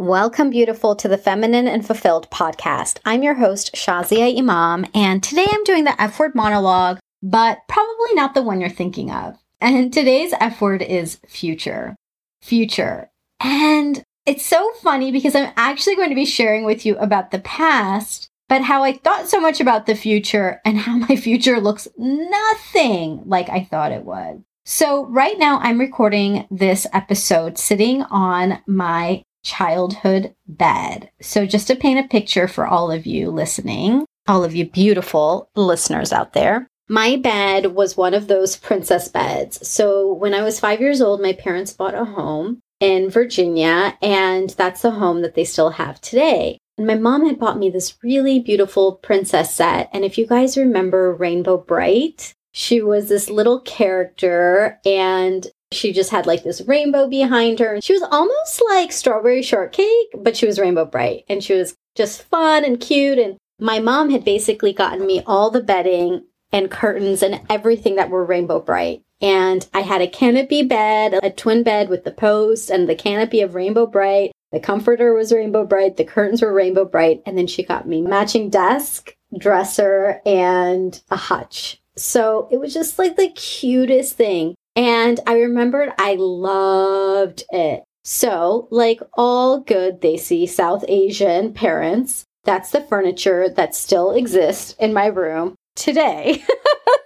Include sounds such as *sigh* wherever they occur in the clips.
Welcome, beautiful, to the Feminine and Fulfilled podcast. I'm your host, Shazia Imam, and today I'm doing the F word monologue, but probably not the one you're thinking of. And today's F word is future. Future. And it's so funny because I'm actually going to be sharing with you about the past, but how I thought so much about the future and how my *laughs* future looks nothing like I thought it would. So, right now, I'm recording this episode sitting on my childhood bed. So, just to paint a picture for all of you listening, all of you beautiful listeners out there, my bed was one of those princess beds. So, when I was five years old, my parents bought a home in Virginia, and that's the home that they still have today. And my mom had bought me this really beautiful princess set. And if you guys remember Rainbow Brite, she was this little character and she just had like this rainbow behind her. She was almost like strawberry shortcake, but she was Rainbow Brite and she was just fun and cute. And my mom had basically gotten me all the bedding and curtains and everything that were Rainbow Brite. And I had a canopy bed, a twin bed with the post and the canopy of Rainbow Brite. The comforter was Rainbow Brite, the curtains were Rainbow Brite, and then she got me matching desk, dresser, and a hutch. So it was just like the cutest thing. And I remembered I loved it. So, like all good desi South Asian parents, that's the furniture that still exists in my room today.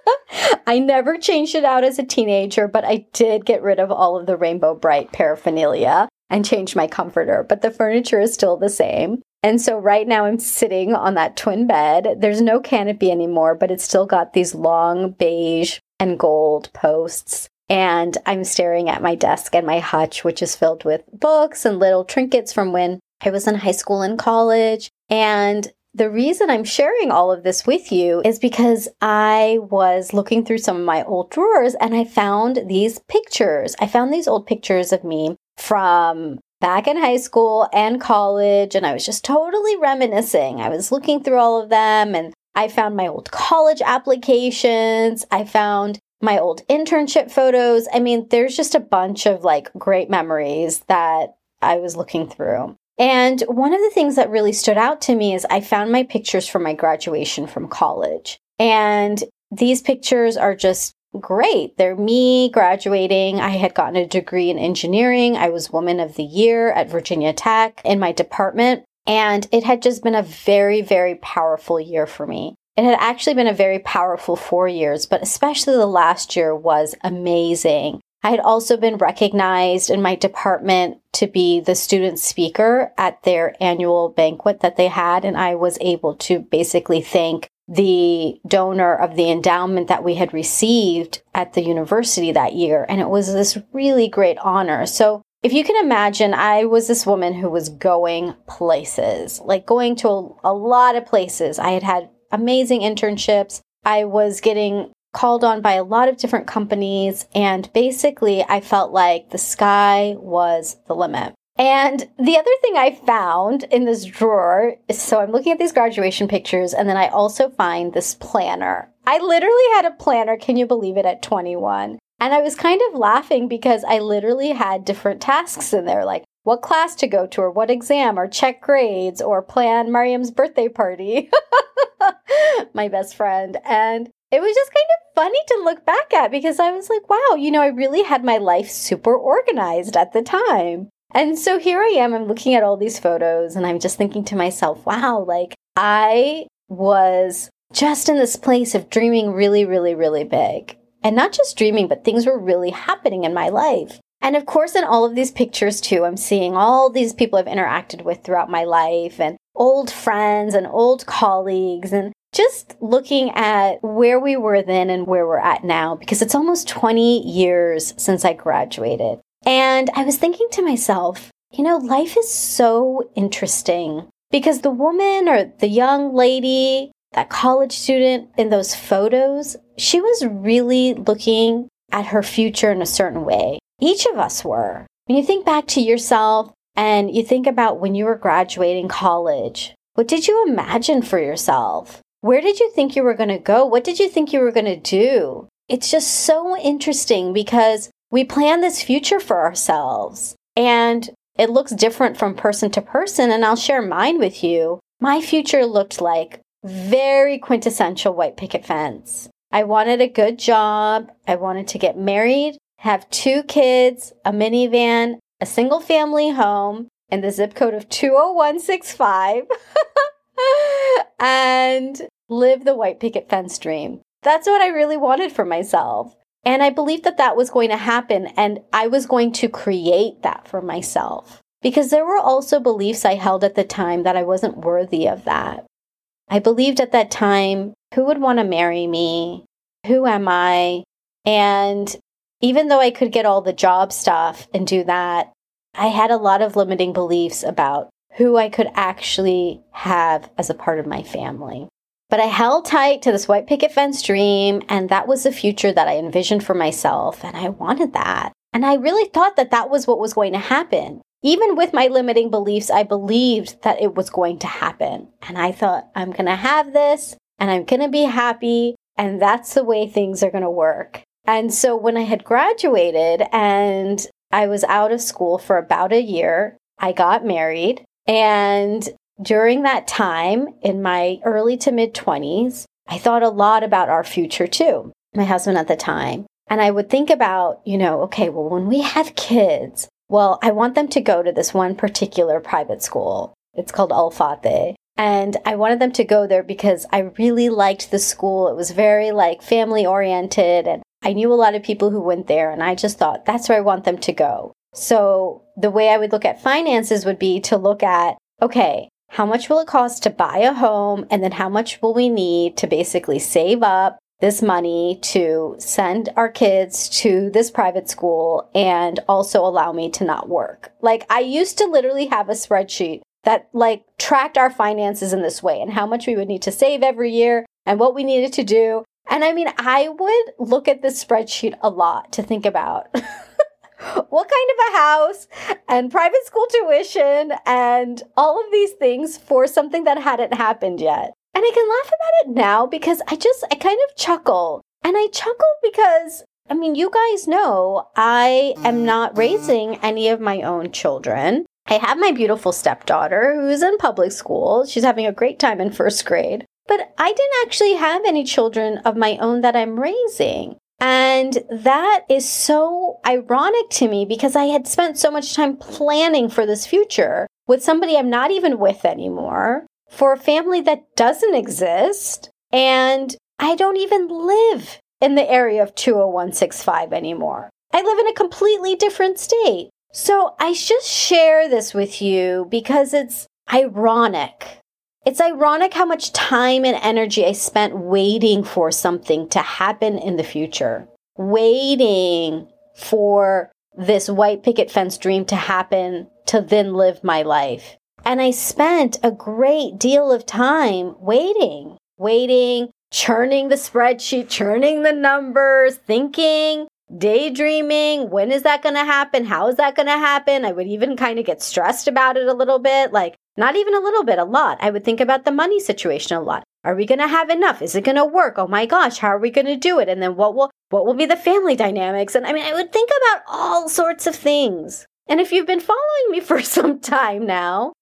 *laughs* I never changed it out as a teenager, but I did get rid of all of the Rainbow Brite paraphernalia and changed my comforter, but the furniture is still the same. And so right now I'm sitting on that twin bed. There's no canopy anymore, but it's still got these long beige and gold posts and I'm staring at my desk and my hutch, which is filled with books and little trinkets from when I was in high school and college. And the reason I'm sharing all of this with you is because I was looking through some of my old drawers and I found these pictures. I found these old pictures of me from back in high school and college, and I was just totally reminiscing. I was looking through all of them and I found my old college applications. I found my old internship photos. I mean, there's just a bunch of like great memories that I was looking through. And one of the things that really stood out to me is I found my pictures from my graduation from college. And these pictures are just great. They're me graduating. I had gotten a degree in engineering. I was Woman of the Year at Virginia Tech in my department. And it had just been a very, very powerful year for me. It had actually been a very powerful four years, but especially the last year was amazing. I had also been recognized in my department to be the student speaker at their annual banquet that they had, and I was able to basically thank the donor of the endowment that we had received at the university that year. And it was this really great honor. So if you can imagine, I was this woman who was going places, like going to a, a lot of places. I had had amazing internships. I was getting called on by a lot of different companies, and basically, I felt like the sky was the limit. And the other thing I found in this drawer is so I'm looking at these graduation pictures, and then I also find this planner. I literally had a planner, can you believe it, at 21. And I was kind of laughing because I literally had different tasks in there, like what class to go to, or what exam, or check grades, or plan Mariam's birthday party. *laughs* *laughs* my best friend. And it was just kind of funny to look back at because I was like, wow, you know, I really had my life super organized at the time. And so here I am, I'm looking at all these photos and I'm just thinking to myself, wow, like I was just in this place of dreaming really, really, really big. And not just dreaming, but things were really happening in my life. And of course, in all of these pictures too, I'm seeing all these people I've interacted with throughout my life and old friends and old colleagues and just looking at where we were then and where we're at now, because it's almost 20 years since I graduated. And I was thinking to myself, you know, life is so interesting because the woman or the young lady, that college student in those photos, she was really looking at her future in a certain way. Each of us were. When you think back to yourself and you think about when you were graduating college, what did you imagine for yourself? Where did you think you were going to go? What did you think you were going to do? It's just so interesting because we plan this future for ourselves. And it looks different from person to person, and I'll share mine with you. My future looked like very quintessential white picket fence. I wanted a good job. I wanted to get married, have two kids, a minivan, a single family home in the zip code of 20165, *laughs* and live the white picket fence dream. That's what I really wanted for myself. And I believed that that was going to happen and I was going to create that for myself. Because there were also beliefs I held at the time that I wasn't worthy of that. I believed at that time, who would want to marry me? Who am I? And even though I could get all the job stuff and do that, I had a lot of limiting beliefs about who I could actually have as a part of my family. But I held tight to this white picket fence dream, and that was the future that I envisioned for myself, and I wanted that. And I really thought that that was what was going to happen. Even with my limiting beliefs, I believed that it was going to happen. And I thought, I'm going to have this, and I'm going to be happy, and that's the way things are going to work. And so when I had graduated and I was out of school for about a year, I got married. And during that time, in my early to mid 20s, I thought a lot about our future too, my husband at the time. And I would think about, you know, okay, well, when we have kids, well, I want them to go to this one particular private school. It's called Al Fateh. And I wanted them to go there because I really liked the school. It was very like family oriented and I knew a lot of people who went there and I just thought that's where I want them to go. So the way I would look at finances would be to look at, okay, how much will it cost to buy a home? And then how much will we need to basically save up this money to send our kids to this private school and also allow me to not work? Like I used to literally have a spreadsheet that like tracked our finances in this way and how much we would need to save every year and what we needed to do. And I mean, I would look at this spreadsheet a lot to think about. *laughs* what kind of a house and private school tuition and all of these things for something that hadn't happened yet. And I can laugh about it now because I just, I kind of chuckle. And I chuckle because, I mean, you guys know I am not raising any of my own children. I have my beautiful stepdaughter who's in public school. She's having a great time in first grade. But I didn't actually have any children of my own that I'm raising. And that is so ironic to me because I had spent so much time planning for this future with somebody I'm not even with anymore, for a family that doesn't exist, and I don't even live in the area of 20165 anymore. I live in a completely different state. So I just share this with you because it's ironic it's ironic how much time and energy I spent waiting for something to happen in the future, waiting for this white picket fence dream to happen to then live my life. And I spent a great deal of time waiting, waiting, churning the spreadsheet, churning the numbers, thinking, daydreaming. When is that going to happen? How is that going to happen? I would even kind of get stressed about it a little bit. Like, not even a little bit, a lot. I would think about the money situation a lot. Are we going to have enough? Is it going to work? Oh my gosh, how are we going to do it? And then what will what will be the family dynamics? And I mean, I would think about all sorts of things. And if you've been following me *laughs* for some time now,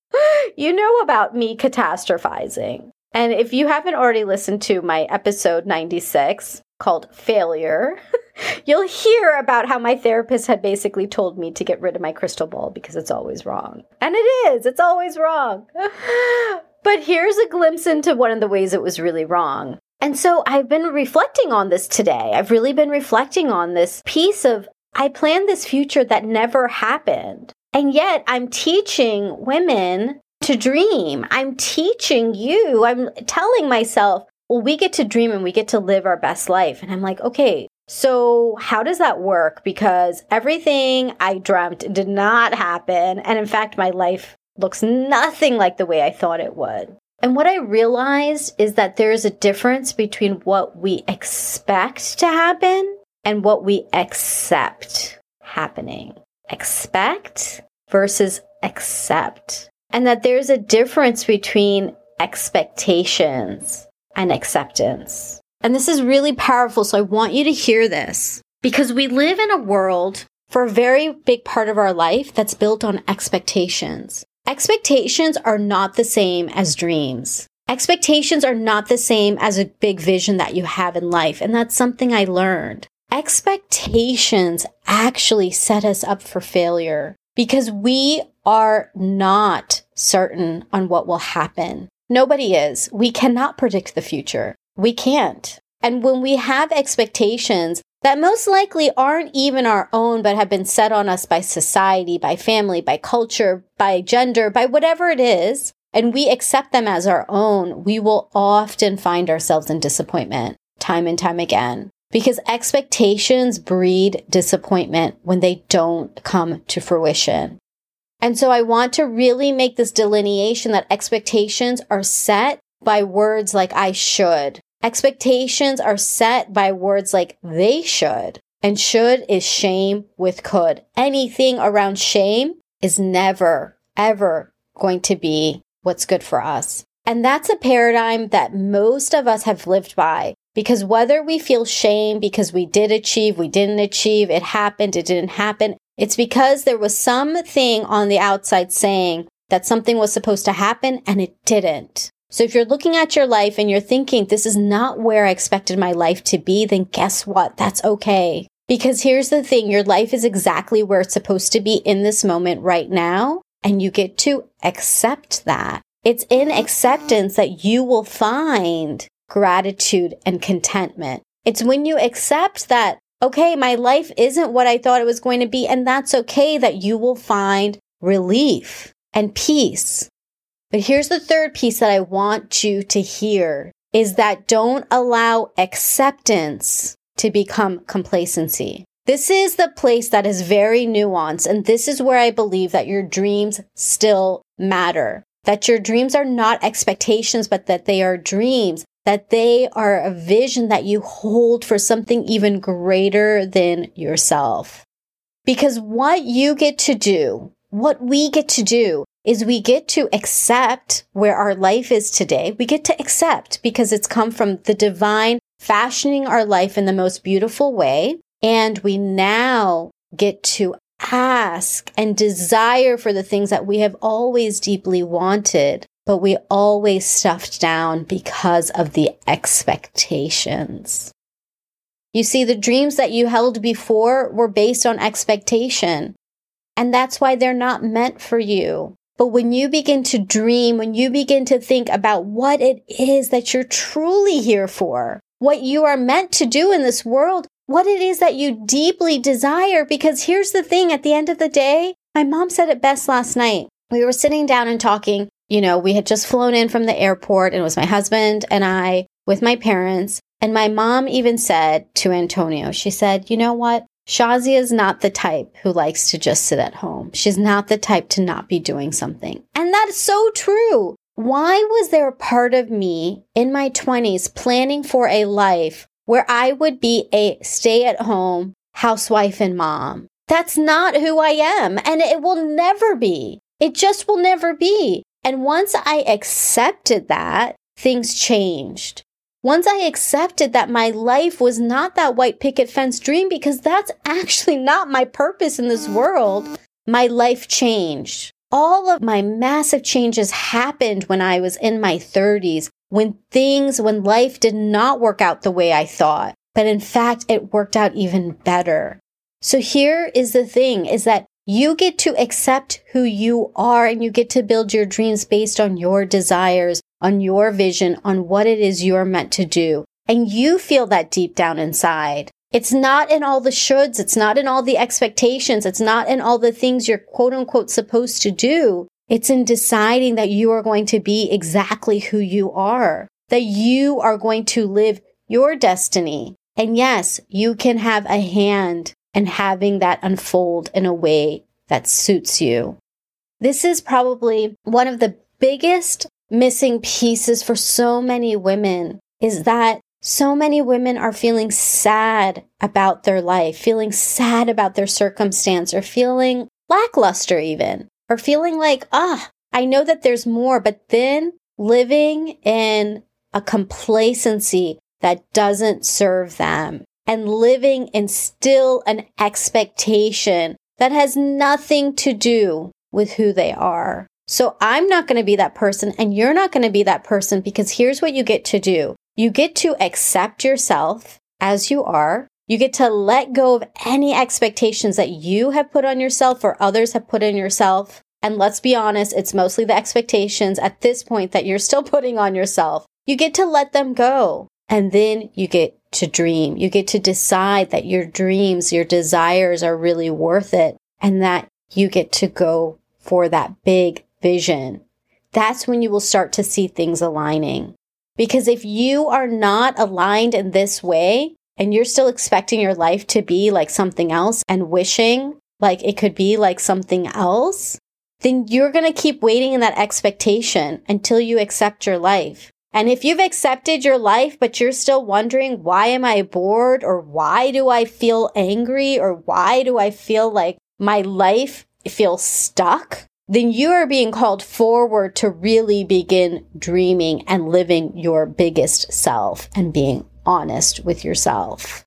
you know about me catastrophizing. And if you haven't already listened to my episode 96 called Failure, *laughs* You'll hear about how my therapist had basically told me to get rid of my crystal ball because it's always wrong. And it is, it's always wrong. *laughs* but here's a glimpse into one of the ways it was really wrong. And so I've been reflecting on this today. I've really been reflecting on this piece of I planned this future that never happened. And yet I'm teaching women to dream. I'm teaching you, I'm telling myself, well, we get to dream and we get to live our best life. And I'm like, okay, so, how does that work? Because everything I dreamt did not happen. And in fact, my life looks nothing like the way I thought it would. And what I realized is that there is a difference between what we expect to happen and what we accept happening. Expect versus accept. And that there's a difference between expectations and acceptance. And this is really powerful. So I want you to hear this because we live in a world for a very big part of our life that's built on expectations. Expectations are not the same as dreams. Expectations are not the same as a big vision that you have in life. And that's something I learned. Expectations actually set us up for failure because we are not certain on what will happen. Nobody is. We cannot predict the future. We can't. And when we have expectations that most likely aren't even our own, but have been set on us by society, by family, by culture, by gender, by whatever it is, and we accept them as our own, we will often find ourselves in disappointment time and time again. Because expectations breed disappointment when they don't come to fruition. And so I want to really make this delineation that expectations are set by words like I should. Expectations are set by words like they should. And should is shame with could. Anything around shame is never, ever going to be what's good for us. And that's a paradigm that most of us have lived by because whether we feel shame because we did achieve, we didn't achieve, it happened, it didn't happen, it's because there was something on the outside saying that something was supposed to happen and it didn't. So if you're looking at your life and you're thinking, this is not where I expected my life to be, then guess what? That's okay. Because here's the thing your life is exactly where it's supposed to be in this moment right now. And you get to accept that. It's in acceptance that you will find gratitude and contentment. It's when you accept that okay, my life isn't what I thought it was going to be. And that's okay that you will find relief and peace. But here's the third piece that I want you to hear is that don't allow acceptance to become complacency. This is the place that is very nuanced. And this is where I believe that your dreams still matter. That your dreams are not expectations, but that they are dreams that they are a vision that you hold for something even greater than yourself. Because what you get to do, what we get to do is we get to accept where our life is today. We get to accept because it's come from the divine fashioning our life in the most beautiful way. And we now get to ask and desire for the things that we have always deeply wanted but we always stuffed down because of the expectations. You see, the dreams that you held before were based on expectation, and that's why they're not meant for you. But when you begin to dream, when you begin to think about what it is that you're truly here for, what you are meant to do in this world, what it is that you deeply desire, because here's the thing at the end of the day, my mom said it best last night. We were sitting down and talking, you know, we had just flown in from the airport and it was my husband and I with my parents. And my mom even said to Antonio, she said, you know what? Shazia is not the type who likes to just sit at home. She's not the type to not be doing something. And that is so true. Why was there a part of me in my 20s planning for a life where I would be a stay at home housewife and mom? That's not who I am. And it will never be. It just will never be. And once I accepted that, things changed. Once I accepted that my life was not that white picket fence dream, because that's *laughs* actually not my purpose in this world, my life changed. All of my massive changes happened when I was in my 30s, when things, when life did not work out the way I thought, but in fact, it worked out even better. So here is the thing is that you get to accept who you are and you get to build your dreams based on your desires, on your vision, on what it is you're meant to do. And you feel that deep down inside. It's not in all the shoulds. It's not in all the expectations. It's not in all the things you're quote unquote supposed to do. It's in deciding that you are going to be exactly who you are, that you are going to live your destiny. And yes, you can have a hand and having that unfold in a way that suits you. This is probably one of the biggest missing pieces for so many women is that so many women are feeling sad about their life, feeling sad about their circumstance, or feeling lackluster even, or feeling like, ah, I know that there's more, but then living in a complacency that doesn't serve them and living in still an expectation that has nothing to do with who they are. So I'm not going to be that person and you're not going to be that person because here's what you get to do. You get to accept yourself as you are. You get to let go of any expectations that you have put on yourself or others have put on yourself. And let's be honest, it's mostly the expectations at this point that you're still *laughs* putting on yourself. You get to let them go. And then you get to dream. You get to decide that your dreams, your desires are really worth it and that you get to go for that big vision. That's when you will start to see things aligning. Because if you are not aligned in this way and you're still expecting your life to be like something else and wishing like it could be like something else, then you're going to keep waiting in that expectation until you accept your life. And if you've accepted your life, but you're still wondering, why am I bored? Or why do I feel angry? Or why do I feel like my life feels stuck? Then you are being called forward to really begin dreaming and living your biggest self and being honest with yourself.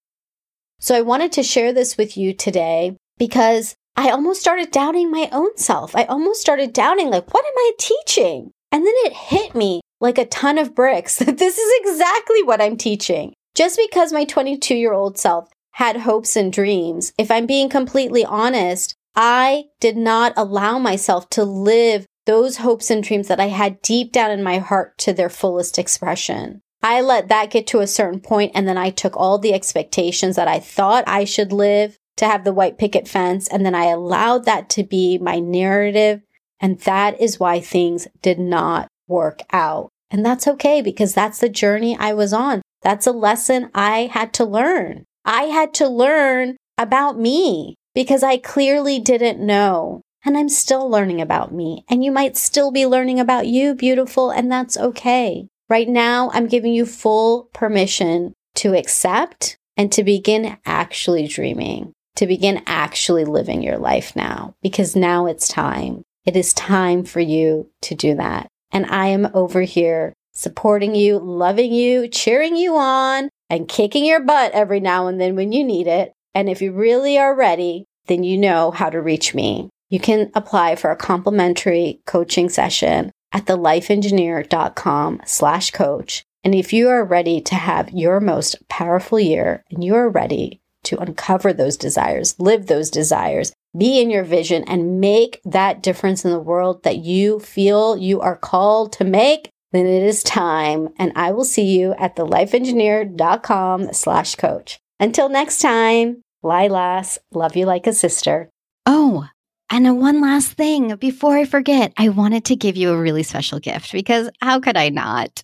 So I wanted to share this with you today because I almost started doubting my own self. I almost started doubting, like, what am I teaching? And then it hit me like a ton of bricks that *laughs* this is exactly what I'm teaching. Just because my 22 year old self had hopes and dreams, if I'm being completely honest, I did not allow myself to live those hopes and dreams that I had deep down in my heart to their fullest expression. I let that get to a certain point and then I took all the expectations that I thought I should live to have the white picket fence and then I allowed that to be my narrative. And that is why things did not work out. And that's okay because that's the journey I was on. That's a lesson I had to learn. I had to learn about me because I clearly didn't know. And I'm still learning about me. And you might still be learning about you, beautiful, and that's okay. Right now, I'm giving you full permission to accept and to begin actually dreaming, to begin actually living your life now, because now it's time. It is time for you to do that. And I am over here supporting you, loving you, cheering you on, and kicking your butt every now and then when you need it. And if you really are ready, then you know how to reach me. You can apply for a complimentary coaching session at thelifeengineer.com slash coach. And if you are ready to have your most powerful year and you are ready to uncover those desires, live those desires, be in your vision and make that difference in the world that you feel you are called to make, then it is time. And I will see you at thelifeengineer.com slash coach. Until next time, Lilas, love you like a sister. Oh, and one last thing before I forget, I wanted to give you a really special gift because how could I not?